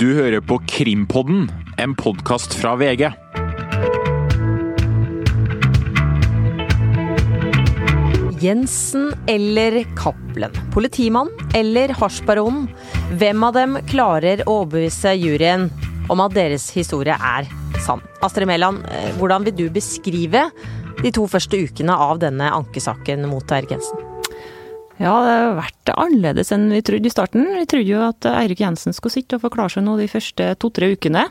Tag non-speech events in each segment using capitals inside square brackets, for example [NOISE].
Du hører på Krimpodden, en podkast fra VG. Jensen eller Cappelen? Politimann eller hasjbaronen? Hvem av dem klarer å overbevise juryen om at deres historie er sann? Astrid Mæland, eh, hvordan vil du beskrive de to første ukene av denne ankesaken mot Erik Jensen? Ja, det har vært annerledes enn vi trodde i starten. Vi trodde jo at Eirik Jensen skulle sitte og forklare seg nå de første to-tre ukene.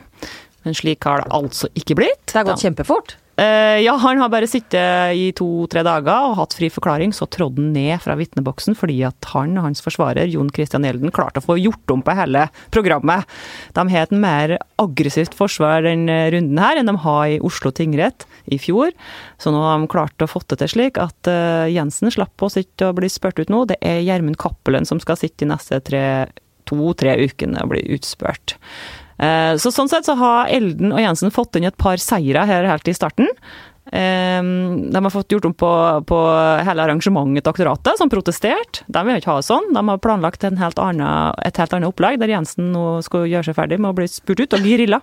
Men slik har det altså ikke blitt. Det har gått kjempefort. Uh, ja, han har bare sittet i to-tre dager og hatt fri forklaring. Så trådde han ned fra vitneboksen fordi at han og hans forsvarer Jon Christian Elden klarte å få gjort om på hele programmet. De har et mer aggressivt forsvar denne runden her enn de har i Oslo tingrett i fjor. Så nå har de klart å få det til slik at uh, Jensen slapp å sitte og bli spurt ut nå. Det er Gjermund Cappelen som skal sitte de neste to-tre ukene og bli utspurt. Eh, så sånn sett så har Elden og Jensen fått inn et par seire her helt i starten. Eh, de har fått gjort om på, på hele arrangementet til aktoratet, som protesterte. De vil ikke ha det sånn. De har planlagt helt annen, et helt annet opplegg, der Jensen nå skal gjøre seg ferdig med å bli spurt ut, og bli rilla.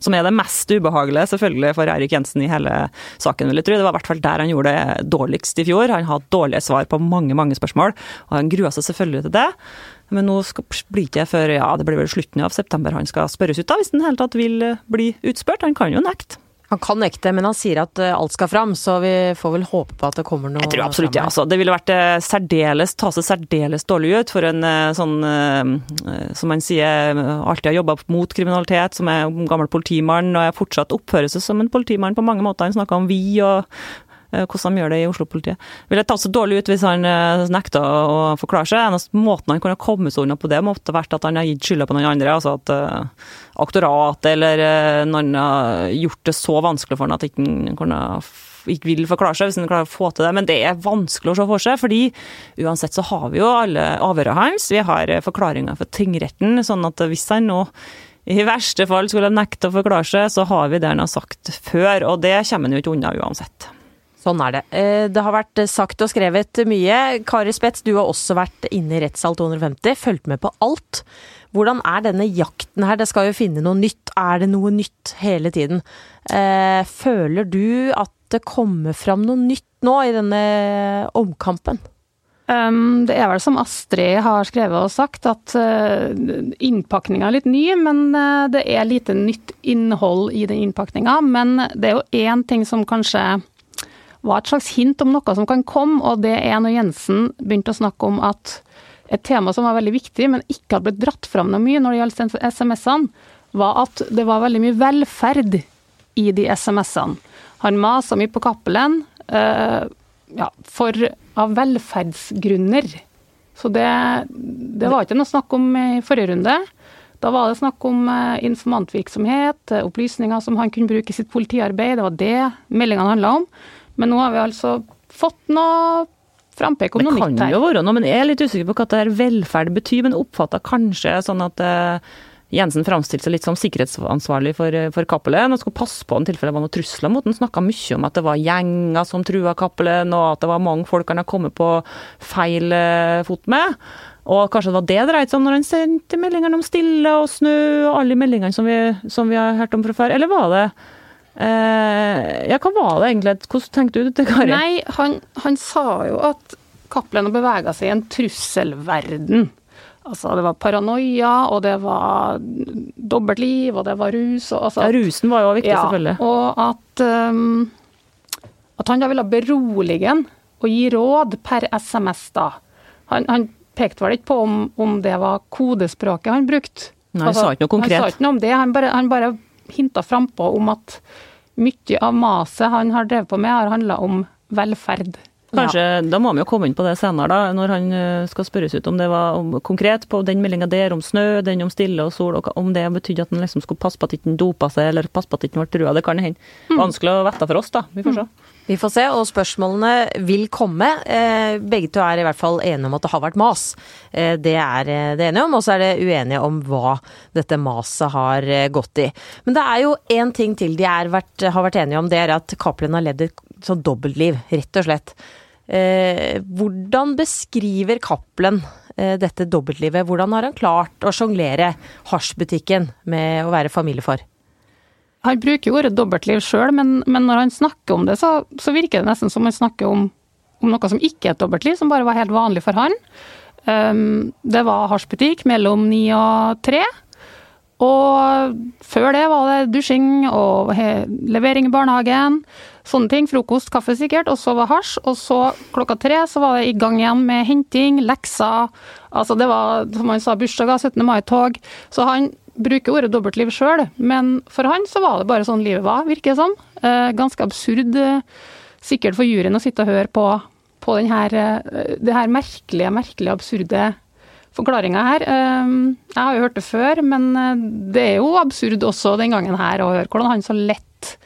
Som er det mest ubehagelige selvfølgelig for Erik Jensen i hele saken, vil jeg tro. Det var i hvert fall der han gjorde det dårligst i fjor. Han har dårlige svar på mange, mange spørsmål, og han grua seg selvfølgelig til det. Men nå skal, blir det ikke før ja, det blir vel slutten av september han skal spørres ut, da, hvis han i hele tatt vil eh, bli utspurt. Han kan jo nekte. Han kan nekte, men han sier at eh, alt skal fram, så vi får vel håpe på at det kommer noe Jeg tror absolutt ja. Altså. Det ville vært eh, særdeles, ta seg særdeles dårlig ut for en sånn, som man sier, alltid har jobba mot kriminalitet, som er gammel politimann og er fortsatt oppfører seg som en politimann på mange måter. Han snakka om vi og hvordan de gjør det i Oslo-politiet. Ville tatt så dårlig ut hvis han eh, nekta å forklare seg. Eneste måten han kunne komme seg unna på det, måtte vært at han har gitt skylda på noen andre. Altså at uh, aktoratet eller uh, noen har gjort det så vanskelig for han at ikke han kunne ikke vil forklare seg, hvis han klarer å få til det. Men det er vanskelig å se for seg, fordi uansett så har vi jo alle avhørene hans. Vi har forklaringer for tingretten, sånn at hvis han nå i verste fall skulle nekte å forklare seg, så har vi det han har sagt før. Og det kommer han jo ikke unna uansett. Sånn er det. Eh, det har vært sagt og skrevet mye. Kari Spets, du har også vært inne i rettssal 250, fulgt med på alt. Hvordan er denne jakten her? Det skal jo finne noe nytt. Er det noe nytt hele tiden? Eh, føler du at det kommer fram noe nytt nå i denne omkampen? Um, det er vel som Astrid har skrevet og sagt, at uh, innpakninga er litt ny, men uh, det er lite nytt innhold i den innpakninga. Men det er jo én ting som kanskje var et slags hint om noe som kan komme, og det er når Jensen begynte å snakke om at et tema som var veldig viktig, men ikke hadde blitt dratt fram noe mye når det gjaldt SMS-ene, var at det var veldig mye velferd i de SMS-ene. Han masa mye på Cappelen uh, ja, for, av velferdsgrunner. Så det, det var ikke noe snakk om i forrige runde. Da var det snakk om uh, informantvirksomhet, opplysninger som han kunne bruke i sitt politiarbeid. Det var det meldingene handla om. Men nå har vi altså fått noe frampek om noe nytt her. Det kan jo være noe, men jeg er litt usikker på hva det her velferd betyr. Men oppfatta kanskje sånn at uh, Jensen framstilte seg litt som sikkerhetsansvarlig for, eh, for Cappelen og skulle passe på i tilfelle det var noen trusler mot han. Snakka mye om at det var gjenger som trua Cappelen, og at det var mange folk han har kommet på feil uh, fot med. Og kanskje det var det det dreide seg om når han sendte meldingene om stille og snø og alle meldingene som vi, som vi har hørt om fra før, eller var det Eh, ja, hva var det egentlig? Hvordan tenkte du det, Kari? Nei, han, han sa jo at Cappelen bevega seg i en trusselverden. Altså, det var paranoia, og det var dobbeltliv, og det var rus. Og, altså, ja, rusen var jo viktig, ja, selvfølgelig. Og at, um, at han da ville berolige ham og gi råd per SMS, da. Han, han pekte vel ikke på om, om, det var kodespråket han brukte. Nei, han altså, sa ikke noe konkret. Han sa ikke noe om det. Han bare, han bare hinta frampå om at mye av maset han har drevet på med, har handla om velferd. Kanskje, ja. Da må vi jo komme inn på det senere, da, når han eh, skal spørres ut om det var om, konkret på den meldinga der om snø, den om stille og sol, og om det betydde at han liksom skulle passe på at han ikke dopa seg, eller passe på at han ikke ble trua. Det kan hende. Mm. Vanskelig å vite for oss, da. Vi får se. Mm. Vi får se, og spørsmålene vil komme. Eh, begge to er i hvert fall enige om at det har vært mas. Eh, det er det enige om, og så er det uenige om hva dette maset har gått i. Men det er jo én ting til de vært, har vært enige om, det er at Cappelen har ledd et sånn dobbeltliv, rett og slett. Eh, hvordan beskriver Cappelen eh, dette dobbeltlivet. Hvordan har han klart å sjonglere hasjbutikken med å være familiefar? Han bruker ordet dobbeltliv sjøl, men, men, når han snakker om det, så, så, virker det nesten som han snakker om, om noe som ikke er et dobbeltliv, som bare var helt vanlig for han. Um, det var hasjbutikk mellom ni og tre. Og før det var det dusjing og levering i barnehagen. Sånne ting. Frokost, kaffe sikkert. Og så var hasj. Og så klokka tre så var det i gang igjen med henting, lekser. Altså det var, som han sa, bursdager, 17. mai-tog. Så han bruker ordet dobbeltliv sjøl, men for han så var det bare sånn livet var, virker det som. Eh, ganske absurd, eh, sikkert for juryen å sitte og høre på, på den her, eh, det her merkelige, merkelige, absurde forklaringa her. Ehm, jeg har jo hørt det før, men eh, det er jo absurd også den gangen her å høre hvordan han så lett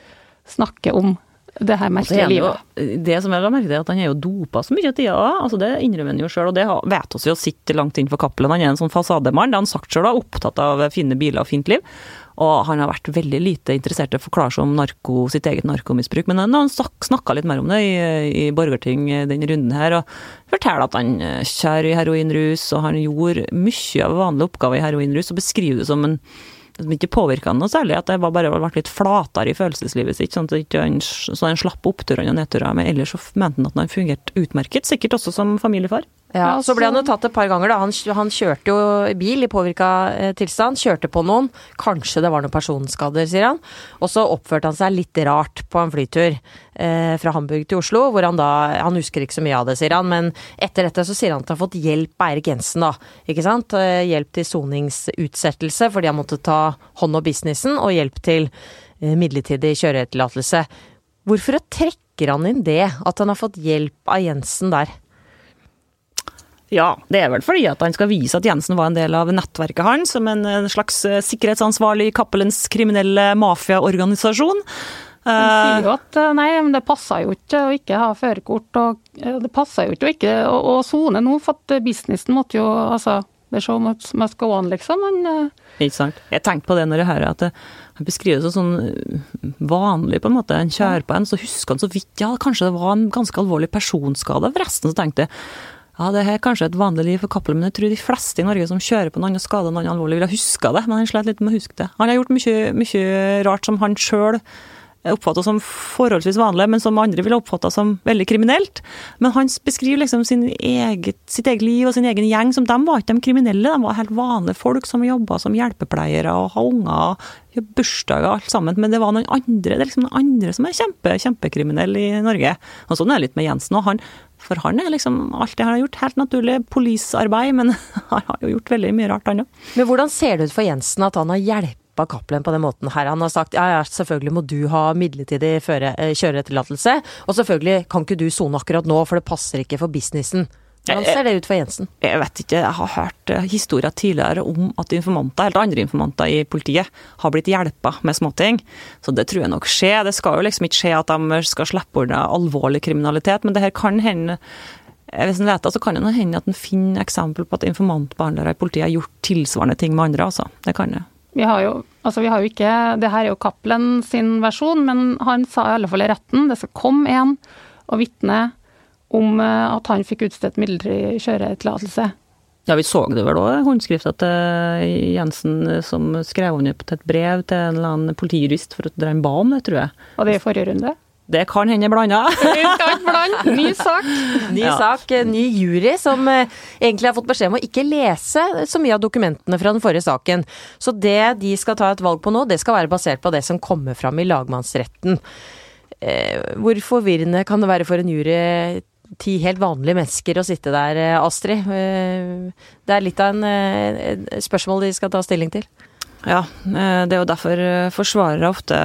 snakker om det her merkelige livet. det som jeg la merke til, er at han er jo dopa så mye av tida altså det innrømmer han jo sjøl, og det vet oss jo sitter langt innenfor Cappelen. Han er en sånn fasademann, det har han sagt sjøl, opptatt av fine biler og fint liv. Og han har vært veldig lite interessert i å forklare seg om narko, sitt eget narkomisbruk. Men han snakka litt mer om det i, i Borgerting denne runden her, og forteller at han eh, kjører i heroinrus, og han gjorde mye av vanlige oppgaver i heroinrus, og beskriver det som en som ikke påvirka noe særlig, at det var bare ble litt flatere i følelseslivet sitt, sånn at han, så han slapp oppturene og nedturene. Men ellers så mente han at han fungerte utmerket, sikkert også som familiefar. Ja, Så ble han jo tatt et par ganger, da. Han, han kjørte jo bil i påvirka eh, tilstand. Kjørte på noen. Kanskje det var noen personskader, sier han. Og så oppførte han seg litt rart på en flytur eh, fra Hamburg til Oslo, hvor han da Han husker ikke så mye av det, sier han, men etter dette så sier han at han har fått hjelp av Eirik Jensen, da. Ikke sant? Eh, hjelp til soningsutsettelse fordi han måtte ta hånd om businessen, og hjelp til eh, midlertidig kjøretillatelse. Hvorfor trekker han inn det, at han har fått hjelp av Jensen der? Ja, det er vel fordi at han skal vise at Jensen var en del av nettverket hans, som en slags eh, sikkerhetsansvarlig i Cappelens kriminelle mafiaorganisasjon. Han sier jo at eh, nei, men det passer jo ikke å ikke ha førerkort, og det passer jo ikke å ikke å sone nå, for at businessen måtte jo altså det er show must go on, liksom. Men. Ikke sant. Jeg tenkte på det når jeg hører at han beskriver det som sånn vanlig, på en måte. En kjører på en, så husker han så vidt ja, kanskje det var en ganske alvorlig personskade. Forresten så tenkte jeg ja, det er kanskje et vanlig liv for Cappelen, men jeg tror de fleste i Norge som kjører på noen skade noen alvorlig, ville ha huska det, men han slet litt med å huske det. Han har gjort mye, mye rart som han sjøl oppfatta som forholdsvis vanlig, men som andre ville oppfatta som veldig kriminelt. Men han beskriver liksom eget, sitt eget liv og sin egen gjeng som de var ikke de kriminelle, de var helt vanlige folk som jobba som hjelpepleiere og har unger og bursdager og alt sammen. Men det var noen andre det er liksom noen andre som er kjempe, kjempekriminelle i Norge. Og sånn er det litt med Jensen han for han er liksom alt det han har gjort, helt naturlig polisarbeid, men [LAUGHS] han har jo gjort veldig mye rart, han òg. Men hvordan ser det ut for Jensen at han har hjulpet Cappelen på den måten her? Han har sagt ja, ja, selvfølgelig må du ha midlertidig eh, kjøretillatelse, og selvfølgelig kan ikke du sone akkurat nå, for det passer ikke for businessen. Hvordan ser det ut for Jensen? Jeg vet ikke. Jeg har hørt eh, historier tidligere om at informanter, eller andre informanter i politiet, har blitt hjelpa med småting. Så det tror jeg nok skjer. Det skal jo liksom ikke skje at de skal slippe unna alvorlig kriminalitet, men det her kan hende hvis en vet det, så kan det hende at en finner eksempel på at informantbehandlere i politiet har gjort tilsvarende ting med andre. altså. Det kan det. Vi har jo, altså vi har jo ikke, det her er jo Cappelen sin versjon, men han sa i alle fall i retten det skal komme en og vitne om eh, at han fikk utstedt midlertidig kjøretillatelse. Ja, vi så det vel òg, håndskrifta til Jensen som skrev under på et brev til en eller annen politijurist for at han ba om det, tror jeg. Og det i forrige runde? Det kan hende blanda. [LAUGHS] Ny sak. Ny ja. sak, eh, ny jury, som eh, egentlig har fått beskjed om å ikke lese så mye av dokumentene fra den forrige saken. Så det de skal ta et valg på nå, det skal være basert på det som kommer fram i lagmannsretten. Hvor forvirrende kan det være for en jury ti helt vanlige mennesker å sitte der, eh, Astrid. Eh, det er litt av en eh, spørsmål de skal ta stilling til. Ja, det er jo derfor forsvarere ofte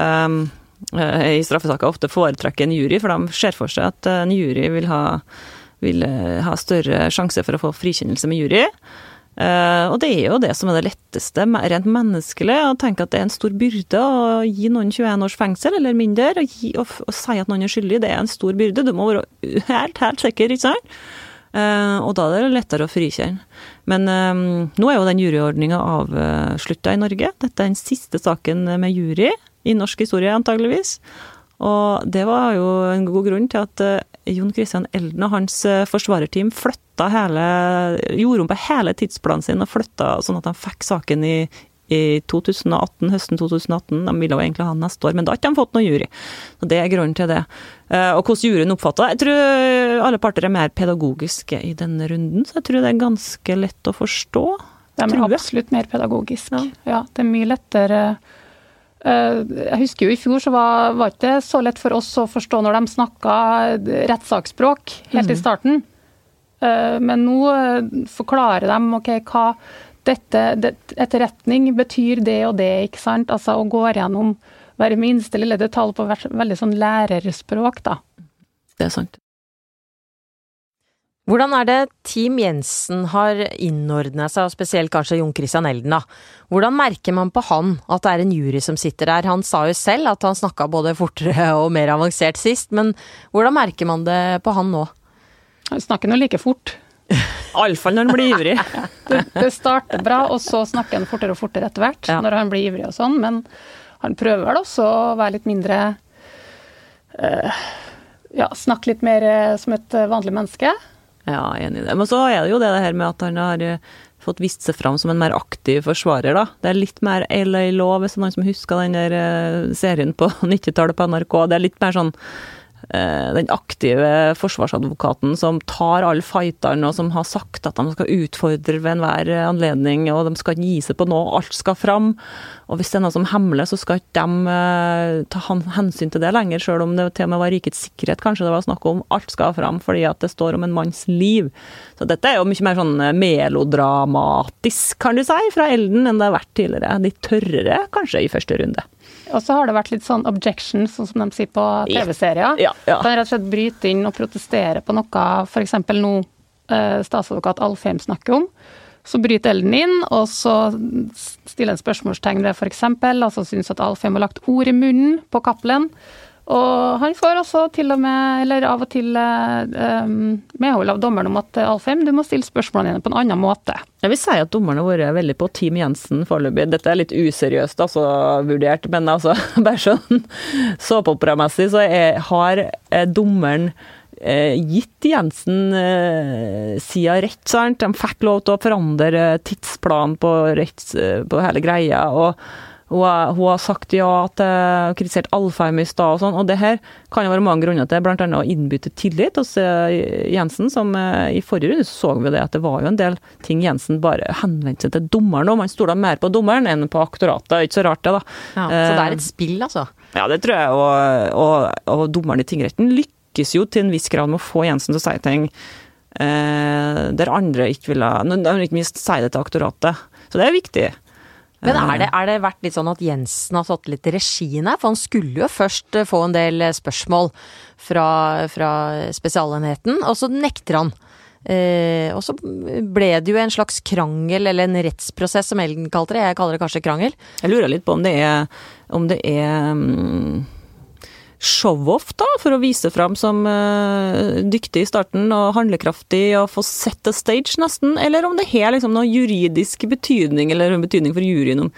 i straffesaker ofte foretrekker en jury, for de ser for seg at en jury vil ha, vil ha større sjanse for å få frikjennelse med jury. Uh, og det er jo det som er det letteste, rent menneskelig, å tenke at det er en stor byrde å gi noen 21 års fengsel eller mindre, og, gi, og, og, si at noen er skyldig. Det er en stor byrde. Du må være helt, helt sikker, ikke sant? Og da er det lettere å frikjenne. Men nå er jo den juryordninga avslutta i Norge. Dette er den siste saken med jury i norsk historie, antageligvis. Og det var jo en god grunn til at Jon Christian Elden og hans eh, forsvarerteam flytta hele Gjorde om på hele tidsplanen sin og flytta sånn at de fikk saken i, i 2018, høsten 2018. De ville jo egentlig ha den neste år, men da har ikke de fått noen jury. Så Det er grunnen til det. Eh, og hvordan juryen oppfatter det Jeg tror alle parter er mer pedagogiske i denne runden, så jeg tror det er ganske lett å forstå. De er absolutt mer pedagogiske. Ja. ja, det er mye lettere Eh, jeg husker jo i fjor så var, var ikke det så lett for oss å forstå når de snakka rettssaksspråk helt i mhm. starten. Eh, men nå eh, forklarer de ok, hva dette, det, etterretning betyr det og det, ikke sant. Altså å gå gjennom hver minste lille detalj på veldig sånn lærerspråk, da. Det er sant. Hvordan er det Team Jensen har innordna seg, og spesielt kanskje Jon Christian Elden, da? Hvordan merker man på han at det er en jury som sitter der? Han sa jo selv at han snakka både fortere og mer avansert sist, men hvordan merker man det på han nå? Han snakker nå like fort. [LAUGHS] Iallfall når han blir ivrig. [LAUGHS] det, det, starter bra, og så snakker han fortere og fortere etter hvert, ja. når han blir ivrig og sånn, men han prøver vel også å være litt mindre uh, Ja, snakke litt mer som et vanlig menneske. Ja, enig i det. Men så er det jo det, her med at han har eh, fått vist seg fram som en mer aktiv forsvarer, da. Det er litt mer LA Law, hvis det er noen som husker den der eh, serien på [LAUGHS] 90-tallet på NRK. Det er litt mer sånn Eh, den aktive forsvarsadvokaten som tar alle fighterne, og som har sagt at de skal utfordre ved enhver anledning, og de skal ikke gi seg på noe, alt skal fram. Og hvis det er noe som hemler, så skal ikke de eh, ta hensyn til det lenger, sjøl om det til og med var rikets sikkerhet kanskje det var snakk om. Alt skal fram fordi at det står om en manns liv. Så dette er jo mye mer sånn eh, melodramatisk, kan du si, fra Elden enn det har vært tidligere. Litt tørrere kanskje i første runde. Og så har det vært litt sånn objection, sånn som de sier på TV-serier. Ja, ja. Kan rett og slett bryte inn og protestere på noe f.eks. nå eh, statsadvokat Alfheim snakker om. Så bryter Elden inn, og så stiller en spørsmålstegn ved f.eks. altså syns at Alfheim har lagt ord i munnen på Cappelen. Og han får også til og med, eller av og til, um, medhold av dommeren om at Alfheim, du må stille spørsmålene dine på en annen måte. Jeg vil si at dommerne har vært veldig på Team Jensen foreløpig. Dette er litt useriøst altså, vurdert, men altså, [LAUGHS] bare sånn såpeoperamessig så jeg har eh, dommeren eh, gitt Jensen eh, sida rett, sant. De fikk lov til å forandre tidsplanen på, rett, på hele greia. og hun har, sagt ja til kritisert Alfheim i stad og sånn, og det her kan jo være mange grunner til, bl.a. å innbytte tillit hos eh, Jensen, som eh, i forrige runde så vi det at det var jo en del ting Jensen bare henvendte seg til dommeren om. Han stola mer på dommeren enn på aktoratet, ikke så rart det, da. Ja, så det er et spill, altså? Ja, det tror jeg, og, og, og dommeren i tingretten lykkes jo til en viss grad med å få Jensen til å si ting eh, der andre ikke ville Ikke minst si det til aktoratet. Så det er viktig. Men er det, er det, vært litt sånn at Jensen har tatt litt regien her? For han skulle jo først eh, få en del eh, spørsmål fra, fra Spesialenheten, og så nekter han. Eh, og så ble det jo en slags krangel, eller en rettsprosess som Elden kalte det. Jeg kaller det kanskje krangel. Jeg lurer litt på om det er, om det er um show-off, da, for å vise fram som uh, dyktig i starten og handlekraftig og få set the stage, nesten, eller om det har liksom noen juridisk betydning, eller en betydning for juryen om,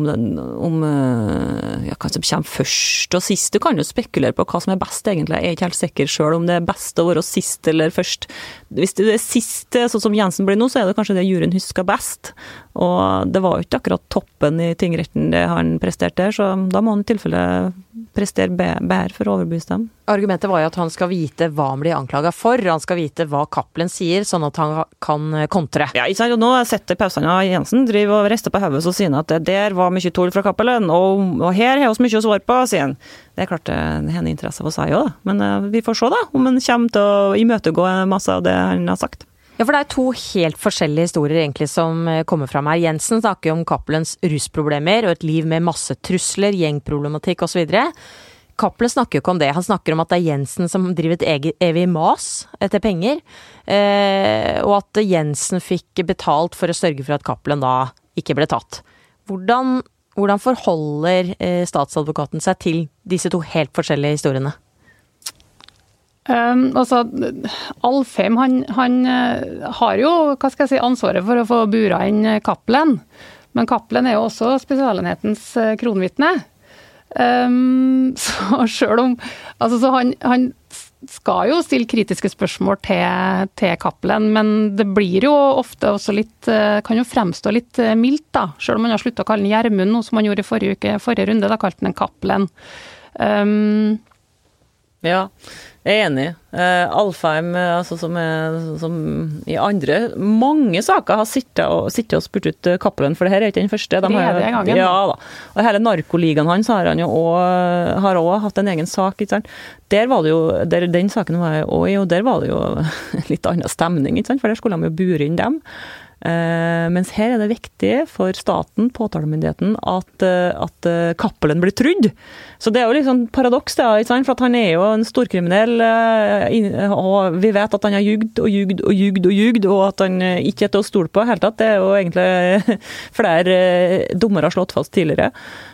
om, den, om uh, ja, hva som kommer først og sist. Du kan jo spekulere på hva som er best, egentlig. Jeg er ikke helt sikker sjøl om det er best å være sist eller først. Hvis det er sist, sånn som Jensen blir nå, så er det kanskje det juryen husker best. Og det var jo ikke akkurat toppen i tingretten det han presterte der, så da må han i tilfelle prestere bedre for å overbevise dem. Argumentet var jo at han skal vite hva han blir anklaga for, han skal vite hva Cappelen sier, sånn at han kan kontre. Ja, ikke sant. Og nå sitter pausene og Jensen driver og rister på hodet og sier at det der var mye tull fra Cappelen, og, og, her har vi mye å svare på, sier han. Det er klart det har interesse for seg òg. Men uh, vi får se, da, om han kommer til å imøtegå masse av det han har sagt. Ja, for det er to helt forskjellige historier egentlig som eh, kommer fram her. Jensen snakker om Cappelens rusproblemer og et liv med masse trusler, gjengproblematikk osv. Cappelen snakker jo ikke om det. Han snakker om at det er Jensen som driver et eget, evig mas etter penger. Eh, og at Jensen fikk betalt for å sørge for at Cappelen da ikke ble tatt. Hvordan, hvordan forholder eh, statsadvokaten seg til disse to helt forskjellige historiene? Um, altså, Alfheim han, han, uh, har jo hva skal jeg si, ansvaret for å få bura inn Cappelen. Men Cappelen er jo også Spesialenhetens uh, kronvitne. Um, [LAUGHS] så sjøl om Altså, så han, han skal jo stille kritiske spørsmål til, til Cappelen, men det blir jo ofte også litt Kan jo fremstå litt mildt, da. Selv om han har slutta å kalle den Gjermund, noe som han gjorde i forrige uke, forrige runde. Da kalte han den Cappelen. Um, ja, jeg er enig. Uh, Alfheim, eh, altså som, er, som, i andre mange saker har sittet og, sittet og spurt ut Cappelen, for det her er ikke den første. De har, gangen. Ja, da. Og hele narkoligaen hans har han jo også, hatt en egen sak. ikke sant? Der var det jo, der, Den saken var jeg òg i, og der var det jo [LAUGHS] litt annen stemning, ikke sant? for der skulle de jo bure inn dem. Uh, mens her er det viktig for staten, påtalemyndigheten, at, uh, at Cappelen blir trudd. Så det er jo liksom paradoks, det, for at han er jo en storkriminell, og vi vet at han har jugd og jugd og jugd og jugd, og at han ikke er til å stole på i det hele tatt. Det er jo egentlig [LAUGHS] flere dommere har slått fast tidligere.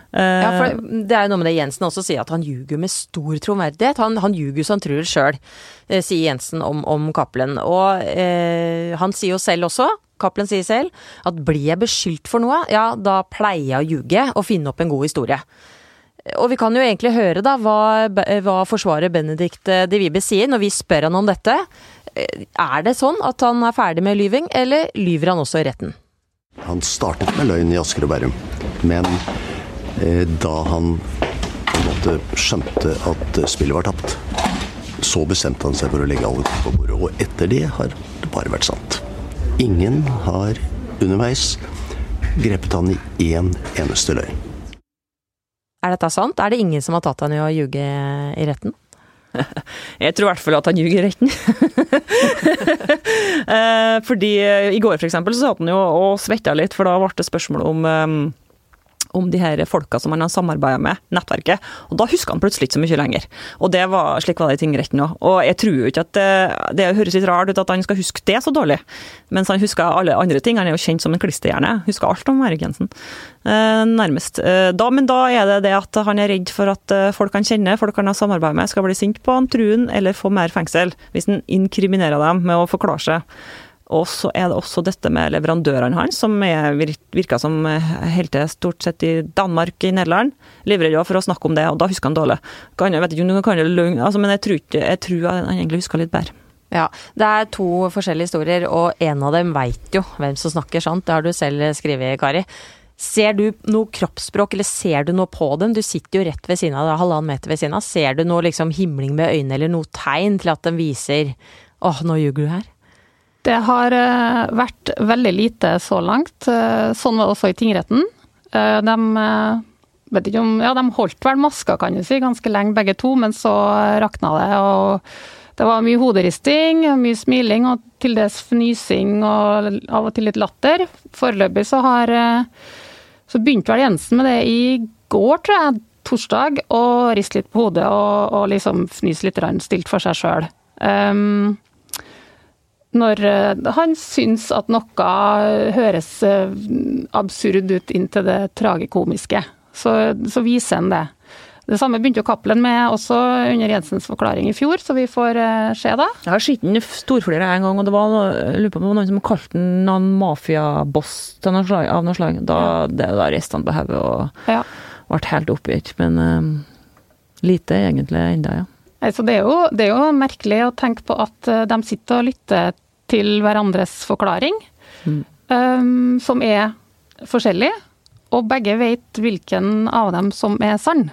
Ja, for Det er jo noe med det Jensen også sier, at han ljuger med stor troverdighet. Han, han ljuger så han tror sjøl, sier Jensen om, om Cappelen. Og eh, han sier jo selv også Cappelen sier selv at blir jeg beskyldt for noe, ja, da pleier jeg å ljuge og finne opp en god historie. Og vi kan jo egentlig høre da hva, hva forsvarer Benedikt eh, de Vibe sier når vi spør han om dette. Eh, er det sånn at han er ferdig med lyving, eller lyver han også i retten? Han startet med løgn i Asker og Bærum, men eh, da han på en måte skjønte at spillet var tapt, så bestemte han seg for å legge alle kort på bordet. Og etter det har det bare vært sant. Ingen har underveis grepet han i én eneste løgn. Er dette sant? Er det ingen som har tatt han i å ljuge i retten? [LAUGHS] Jeg tror i hvert fall at han ljuger i retten. [LAUGHS] Eh, fordi eh, i går for eksempel så satt han jo og svetta litt, for da ble det spørsmål om um om de her folka som han har samarbeida med, nettverket. Og da husker han plutselig ikke så mye lenger. Og det var, slik var det i tingretten òg. Og jeg tror jo ikke at det, det høres litt rart ut at han skal huske det så dårlig, mens han husker alle andre ting. Han er jo kjent som en klisterhjerne. Husker alt om Erik Jensen. Eh, nærmest. Eh, da, men da er det det at han er redd for at eh, folk han kjenner, folk han har samarbeid med, skal bli sint på han, true eller få mer fengsel. Hvis han inkriminerer dem med å forklare seg. Og så er det også dette med leverandørene hans, som er, virker som eh, helt til stort sett i Danmark, i Nederland. Livredd for å snakke om det, og da husker han dårlig. Kan, jeg vet ikke kan det løgn, altså, men jeg tror, ikke, jeg tror han egentlig husker litt bedre. Ja, Det er to forskjellige historier, og en av dem veit jo hvem som snakker sant. Det har du selv skrevet, Kari. Ser du noe kroppsspråk, eller ser du noe på dem? Du sitter jo rett ved siden av, halvannen meter ved siden av. Ser du noe liksom himling med øynene, eller noe tegn til at de viser åh, nå ljuger du her? Det har eh, vært veldig lite så langt. Eh, sånn var det også i tingretten. Eh, de, om, ja, de holdt vel maska, kan du si, ganske lenge begge to, men så rakna det. og Det var mye hoderisting, mye smiling og til dels fnysing og av og til litt latter. Foreløpig så har Så begynte vel Jensen med det i går, tror jeg, torsdag, og riste litt på hodet og, og liksom fnyse litt stilt for seg sjøl. Um, når eh, han syns at noe høres eh, absurd ut inntil det tragikomiske, så, så viser han det. Det samme begynte jo Cappelen med også under Jensens forklaring i fjor, så vi får uh, se da. Jeg har sett den storflire en gang, og det var jeg på noen som kalte den noen mafiaboss av noe slag. Da, det, da reiste han på hodet og ja. ble helt oppgitt. Men um, lite egentlig enda, ja. Altså, det, er jo, det, er jo, merkelig å tenke på at eh, de sitter og lytter til hverandres forklaring, mm. um, som er forskjellig, og begge vet hvilken av dem som er sann.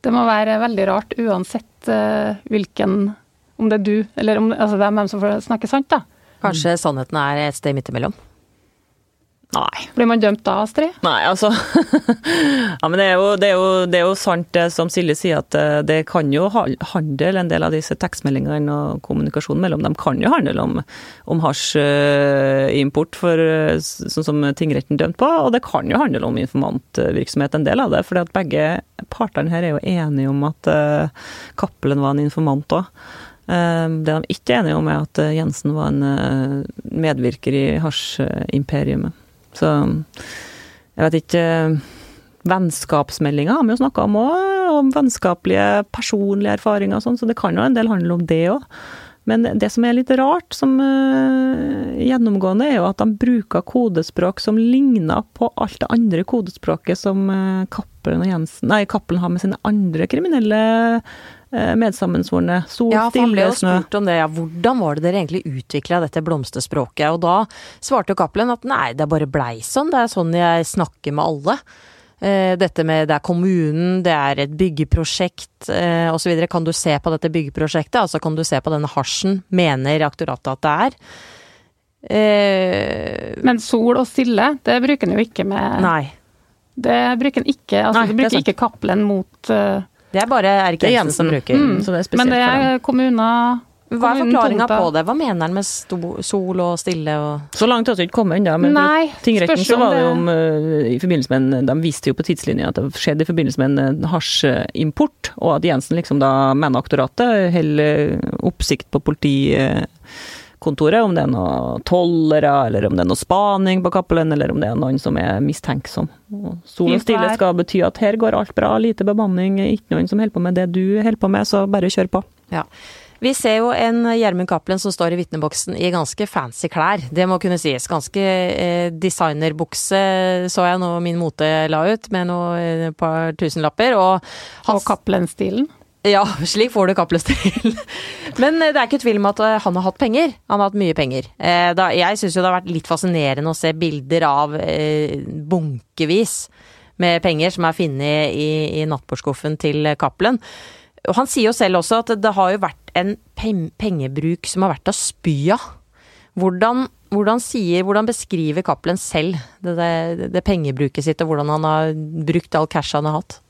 Det må være veldig rart uansett uh, hvilken Om det er du, eller om altså, det er hvem som får snakke sant, da. Kanskje sannheten er et sted midt imellom? Nei. Blir man dømt da, Astrid? Nei, altså [LAUGHS] Ja, men det er, jo, det, er jo, det er, jo, sant det som Silje sier, at eh, det kan jo handle, en del av disse tekstmeldingene og kommunikasjonen mellom dem kan jo handle om, om hasjimport, eh, sånn som tingretten dømte på, og det kan jo handle om informantvirksomhet, en del av det. For begge partene her er jo enige om at uh, Cappelen var en informant òg. Det de ikke er enige om, er at Jensen var en medvirker i hasjimperiumet. Så jeg vet ikke Vennskapsmeldinga har vi jo snakka om òg, om vennskapelige, personlige erfaringer og sånn, så det kan jo en del handle om det òg. Men det som er litt rart, som uh, gjennomgående, er jo at de bruker kodespråk som ligner på alt det andre kodespråket som uh, Cappelen har med sine andre kriminelle medsammensvorne. Sol, Ja, for han ble jo spurt om det, ja, hvordan var det dere egentlig utvikla dette blomsterspråket? Og da svarte jo Cappelen at nei, det bare blei sånn, det er sånn jeg snakker med alle. Eh, Dette med det er kommunen, det er et byggeprosjekt eh, osv. Kan du se på dette byggeprosjektet? Altså kan du se på denne hasjen? Mener aktoratet at det er? Eh, Men sol og stille, det bruker en jo ikke med nei. Det bruker en ikke. Altså, Nei, er bruker ikke Cappelen mot eh, Det er bare Erik er Jensen som bruker. Mm, så det er spesielt Men det er kommuner Hva er forklaringa på det? Hva mener han med sto, sol og stille og Så langt har vi ikke kommet ennå, men Nei, tingretten så var det jo om eh, i forbindelse med en, De viste jo på tidslinja at det skjedde i forbindelse med en eh, hasjimport, og at Jensen liksom da mener aktoratet holder oppsikt på politikontoret, om det er noe tollere, eller om det er noe spaning på Cappelen, eller om det er noen som er mistenksom. Og Sol og stille skal bety at her går alt bra, lite bemanning, ikke noen som holder på med det du holder på med, så bare kjør på. Ja. Vi ser jo en Gjermund Cappelen som står i vitneboksen i ganske fancy klær. Det må kunne sies. Ganske eh, designerbukse så jeg nå min mote la ut, med noe eh, par tusenlapper. Og og hans, Cappelen-stilen. Ja, slik får du Cappelen-stil. [LAUGHS] Men eh, det er ikke tvil om at eh, han har hatt penger. Han har hatt mye penger. Eh, jeg syns jo det har vært litt fascinerende å se bilder av bunkevis med penger som er funnet i, i nattbordskuffen til Cappelen. Og han sier jo selv også at det har jo vært en pengebruk som har vært å spy av. Hvordan, hvordan, sier, hvordan beskriver Cappelen selv det, det, det pengebruket sitt, og hvordan han har brukt all cash han har hatt?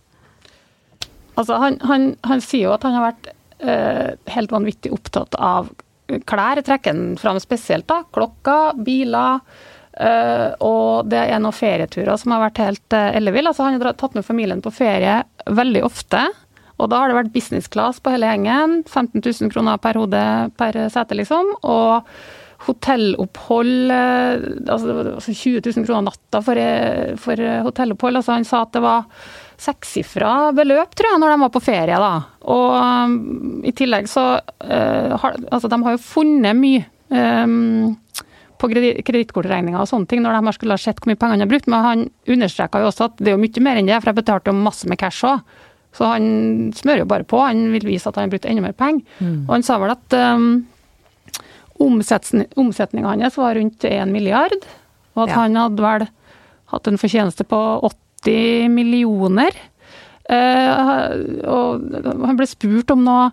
Altså, han, han, han sier jo at han har vært eh, helt vanvittig opptatt av klær. Trekker han fram spesielt, da. Klokker, biler. eh, og det er noen ferieturer som har vært helt uh, elleville. Altså, han har tatt med familien på ferie veldig ofte. Og da har det vært business class på hele gjengen. 15 000 kroner per hode per sete, liksom. Og hotellopphold eh, altså, altså 20 000 kroner natta for, eh, for eh, hotellopphold. Altså, han sa at det var sekssifra beløp, tror jeg, når de var på ferie. da. Og um, i tillegg så uh, har Altså, de har jo funnet mye um, på kredi- kredittkortregninger og sånne ting, når de har skulle ha sett hvor mye penger han har brukt. Men han understreka jo også at det er jo mye mer enn det, for jeg betalte jo masse med cash òg. Så han smører jo bare på. Han vil vise at han har brukt enda mer penger. Og han sa vel at um, omsetninga hans var rundt 1 milliard, og at Ja. han hadde vel hatt en fortjeneste på 80 millioner. Eh, og han ble spurt om noe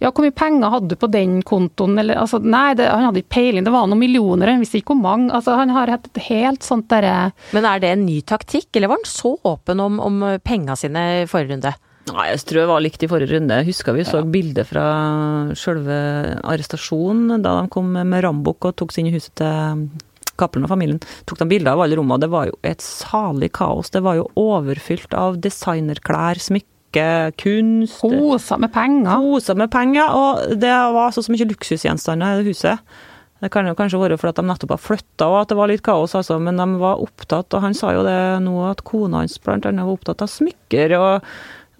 Ja, hvor mye penger hadde du på den kontoen? Eller, altså, nei, det, han hadde ikke peiling. Det var noen millioner, han visste ikke hvor mange. Altså, han har hatt et helt sånt derre Men er det en ny taktikk, eller var han så åpen om, om penga sine i forrige runde? Nei, jeg tror det var likt i forrige runde. Jeg husker vi så bilder fra selve arrestasjonen, da de kom med rambukk og tok seg inn i huset til Cappelen og familien. Tok de bilder av alle rommene, det var jo et salig kaos. Det var jo overfylt av designerklær, smykke, kunst. Poser med penger. Poser med penger, og det var så mye luksusgjenstander i det huset. Det kan jo kanskje være fordi de nettopp har flytta og at det var litt kaos, altså, men de var opptatt, og han sa jo det nå, at kona hans blant annet var opptatt av smykker og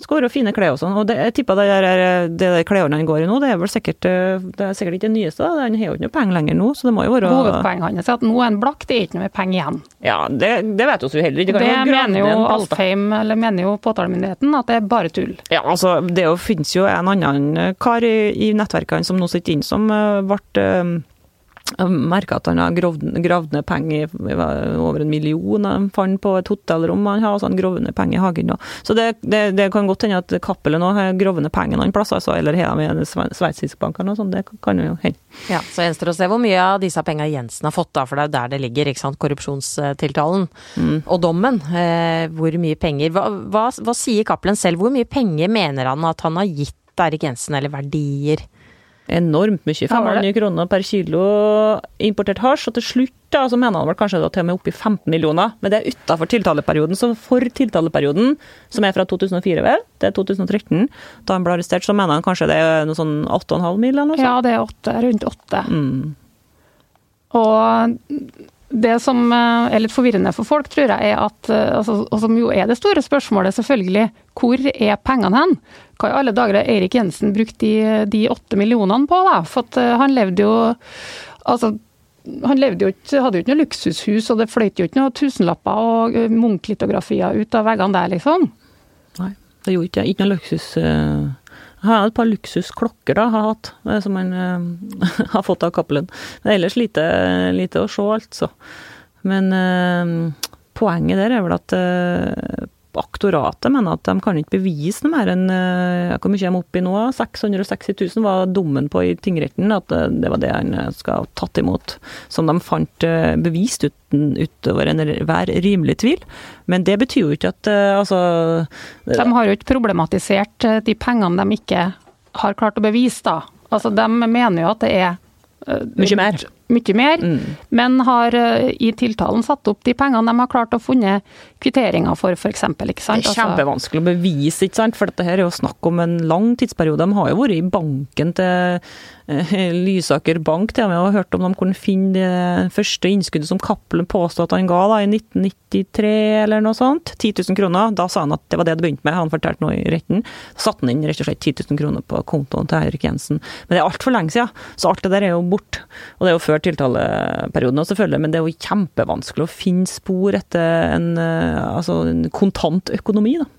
skal være fine klær og sånn. Og det, jeg tipper det der, det der klærne han går i nå, det er vel sikkert, eh, det er sikkert ikke det nyeste. da. Han har jo ikke noe penger lenger nå, så det må jo være Hovedpoenget hans er at nå er han blakk, det er ikke noe mer penger igjen. Ja, det, det vet vi jo heller ikke. Det, det mener jo. Alfheim, eller mener jo påtalemyndigheten, at det er bare tull. Ja, altså, det jo, finnes jo en annen kar i, i nettverkene som nå sitter inn, som uh, ble merka at han har gravd, ned penger, over en million han fant på et hotellrom. Han har han gravd ned penger i hagen. Så det, det, det kan godt hende at Cappelen òg har gravd ned pengene noen plasser, altså, eller har i en sveitsisk bank eller noe sånt. Det kan jo hende. Ja, Så gjenstår å se hvor mye av disse pengene Jensen har fått, da, for det er jo der det ligger, ikke sant. Korrupsjonstiltalen og dommen. Eh, hvor mye penger hva, hva, hva sier Cappelen selv? Hvor mye penger mener han at han har gitt Erik Jensen, eller verdier? Enormt mye. Ja, var det? 500 kroner per kilo importert hasj, og til slutt da, så mener han vel kanskje var til og med opp i 15 millioner. Men det er utafor tiltaleperioden. Så for tiltaleperioden, som er fra 2004 vel, er 2013, da han ble arrestert, så mener han kanskje det er noe sånn 8,5 mill. eller noe sånt. Ja, det er 8, rundt 8. Mm. Og det som eh, er litt forvirrende for folk, tror jeg, er at eh, altså, Og som jo er det store spørsmålet, selvfølgelig. Hvor er pengene hen? Hva i alle dager har Eirik Jensen brukt de, åtte millionene på, da? For at eh, han levde jo Altså, han jo ikke, hadde jo ikke noe luksushus, og det fløyt jo ikke noen tusenlapper og munklitografier ut av veggene der, liksom. Nei, det gjorde ikke Ikke noe luksus. Eh, Jeg har et par luksusklokker da, har hatt, som man uh, [LAUGHS] har fått av Cappelen. Men ellers lite, lite å se, altså. Men uh, poenget der er vel at eh, aktoratet mener at de kan ikke bevise noe mer enn eh, Hvor mye er oppe i nå? 660 000 var dommen på i tingretten. At eh, det var det han eh, skal ha tatt imot. Som de fant bevist uten, utover enhver rimelig tvil. Men det betyr jo ikke at altså De har jo ikke problematisert de pengene de ikke har klart å bevise, da. Altså, de mener jo at det er Mye mer. Mye mer, Mm. men har eh, i tiltalen satt opp de pengene de har klart å funne kvitteringer for, f.eks. Ikke sant? Det er Altså, kjempevanskelig å bevise, ikke sant? for dette her er jo snakk om en lang tidsperiode. De har jo vært i banken til Lysaker Bank, til og med, og hørt om de kunne finne det første innskuddet som Cappelen påstod at han ga da, i 1993 eller noe sånt. 10 000 kroner. Da sa han at det var det det begynte med, han fortalte noe i retten. Da satte han inn rett og slett 10 000 kroner på kontoen til Eirik Jensen. Men det er altfor lenge siden, så alt det der er jo borte. Og det er jo før tiltaleperioden selvfølgelig, men det er jo kjempevanskelig å finne spor etter en, eh, altså en kontant økonomi, da.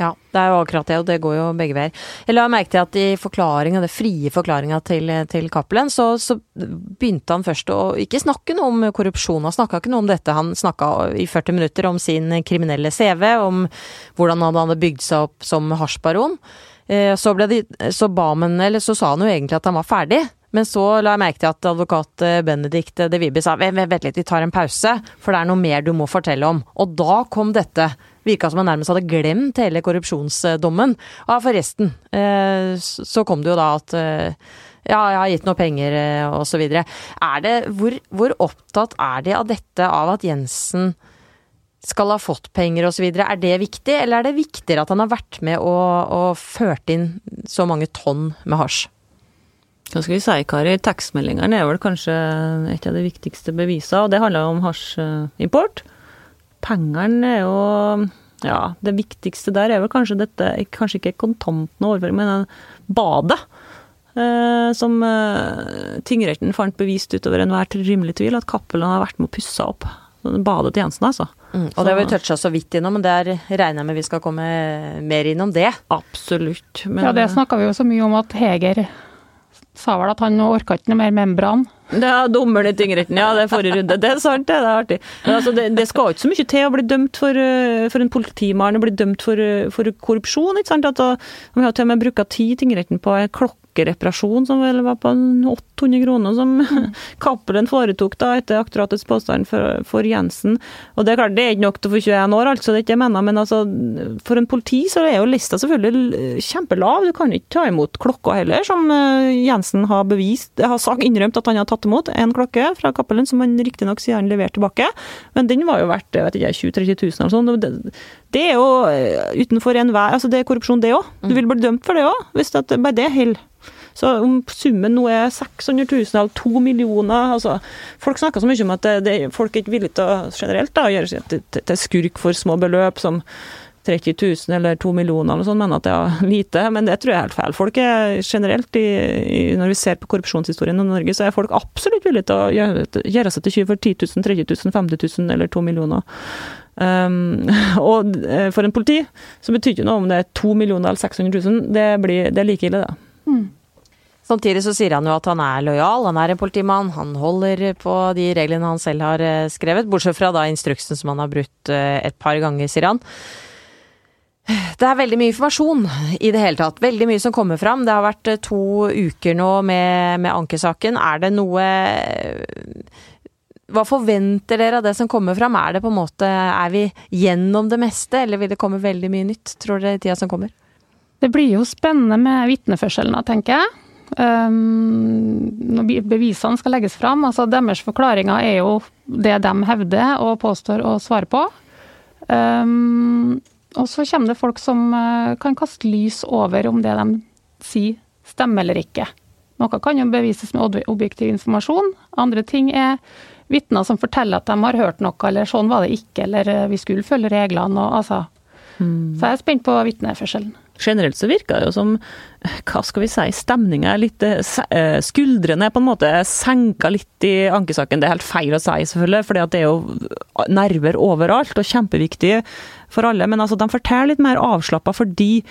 Ja, det er jo akkurat det, og det går jo begge veier. Jeg la merke til at i forklaringa, det frie forklaringa til, til Cappelen, så, så begynte han først å ikke snakke noe om korrupsjon. Han snakka ikke noe om dette. Han snakka i 40 minutter om sin kriminelle CV, om hvordan han hadde bygd seg opp som hasjbaron. Eh, Så, de, så ba man, eller så sa han jo egentlig at han var ferdig. Men så la jeg merke til at advokat eh, Benedikt De Vibe sa "Vent, vent litt, vi tar en pause, for det er noe mer du må fortelle om. Og da kom dette. Virka som han nærmest hadde glemt hele korrupsjonsdommen. Ja, forresten, eh, så kom det jo da at eh, ja, jeg har gitt noe penger osv. videre. Er hvor, hvor opptatt er de av dette, av at Jensen skal ha fått penger osv. Er det viktig, eller er det viktigere at han har vært med og, og ført inn så mange tonn med hasj? Hva skal vi si, Kari? Tekstmeldingene er vel kanskje et av de viktigste bevisene, og det handler om hasjimport. Pengene er jo Ja, det viktigste der er vel kanskje dette Kanskje ikke kontantene overføring, men badet. Eh, som eh, tingretten fant bevist utover enhver rimelig tvil at Cappelen har vært med å pusse opp. Badet til Jensen, altså. Mm, og det har vi toucha så vidt innom, men der regner jeg med vi skal komme mer innom det. Absolutt. Men, ja, det snakka vi jo så mye om at Heger sa vel at han orka ikke noe mer membran. Ja, er dommeren i tingretten, ja. Det er forrige runde. Det er sant, det. Det er artig. Men altså, det, det skal ikke så mye til å bli dømt for, eh, for en politimann å bli dømt for, eh, for korrupsjon, ikke sant. Da- vi har til og med brukt tid i tingretten på en klokkereparasjon som vel var på 800 kroner, som [LAUGHS] Cappelen foretok da etter aktoratets påstand for, for Jensen. Og det er klart, det er ikke nok til å få 21 år, altså, det er ikke jeg mener, men altså, for en politi så er jo lista selvfølgelig kjempelav. Du kan ikke ta imot klokka heller, som eh, Jensen har bevist, har sagt, innrømt at han har tatt imot en klokke fra Cappelen, som han riktignok sier han leverte tilbake. Men den var jo verdt jeg vet ikke, 20 000-30 000 eller sånn. Det, er jo eh, utenfor enhver altså Det er korrupsjon, det òg. Du vil bli dømt for det òg, hvis det bare det holder. Så om summen nå er 600 000 eller 2 millioner altså, Folk snakker så mye om at det, det, folk er ikke villige til å generelt da, gjøre seg til, til, til skurk for små beløp, som 30 000 eller 2 millioner eller sånn, mener at det er lite, men det tror jeg er helt feil. Folk er generelt, i, i, når vi ser på korrupsjonshistorien i Norge, så er folk absolutt villige til å gjøre, gjøre seg til tyv for 10 000, 30 000, 50 000 eller 2 millioner. Um, [LAUGHS] og eh, for en politi så betyr ikke noe om det er 2 millioner eller 600 000, det, blir, det er like ille, det. Samtidig så sier han jo at han er lojal, han er en politimann, han holder på de reglene han selv har eh, skrevet, bortsett fra da instruksen som han har brutt eh, et par ganger, sier han. Det er veldig mye informasjon i det hele tatt. Veldig mye som kommer fram. Det har vært to uker nå med, med ankesaken. Er det noe Hva forventer dere av det som kommer fram? Er det på en måte Er vi gjennom det meste, eller vil det komme veldig mye nytt, tror dere, i tida som kommer? Det blir jo spennende med vitneførselen, tenker jeg. Um, når bevisene skal legges fram. altså Deres forklaringer er jo det de hevder og påstår å svare på. Um, og så kommer det folk som eh, kan kaste lys over om det de sier stemmer eller ikke. Noe kan jo bevises med objektiv informasjon. Andre ting er vitner som forteller at de har hørt noe, eller sånn var det ikke, eller eh, vi skulle følge reglene. Og, altså. Så jeg er spent på vitneførselen. Generelt så virker det jo som, hva skal vi si, stemninga er litt eh, eh, Skuldrene er på en måte senka litt i ankesaken. Det er helt feil å si, selvfølgelig, for det er jo nerver overalt og kjempeviktig for alle. Men altså, de forteller litt mer avslappa fordi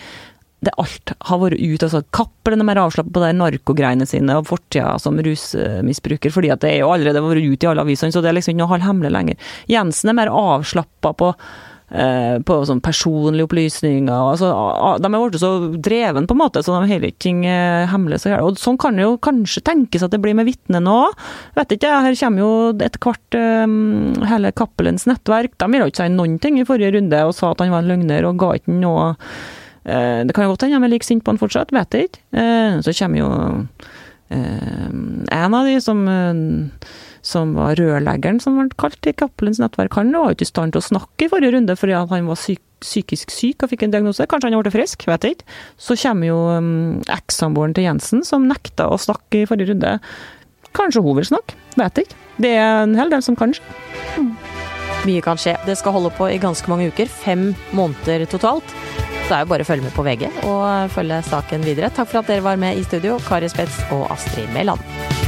det alt har vært ute. altså Cappelen er mer avslappet på de narkogreiene sine og fortida som rusmisbruker, fordi at det er jo allerede vært ute i alle avisene, så det er liksom ikke noe halvhemmelig lenger. Jensen er mer avslappa på eh, på sånn personlige opplysninger. altså De er blitt så dreven, på en måte, så de heller ikke ting eh, hemmelig. Så og Sånn kan det jo kanskje tenkes at det blir med vitnene òg. Vet ikke, her kommer jo etter hvert um, hele Cappelens nettverk. De ville ikke si noen ting i forrige runde og sa at han var en løgner og ga ikke noe Eh, det kan jo godt hende de er like sinte på han fortsatt, vet jeg ikke. Eh, så kommer jo eh, en av de som, som var rørleggeren, som ble kalt i Cappelens nettverk. Han var ikke i stand til å snakke i forrige runde fordi han var syk, psykisk syk og fikk en diagnose. Kanskje han ble frisk, vet jeg ikke. Så kommer jo ekssamboeren til Jensen, som nekta å snakke i forrige runde. Kanskje hun vil snakke, vet jeg ikke. Det er en hel del som kan. Mye kan skje. Det skal holde på i ganske mange uker. Fem måneder totalt. Så er jo bare å følge med på VG og følge saken videre. Takk for at dere var med i studio, Kari Spets og Astrid Mæland.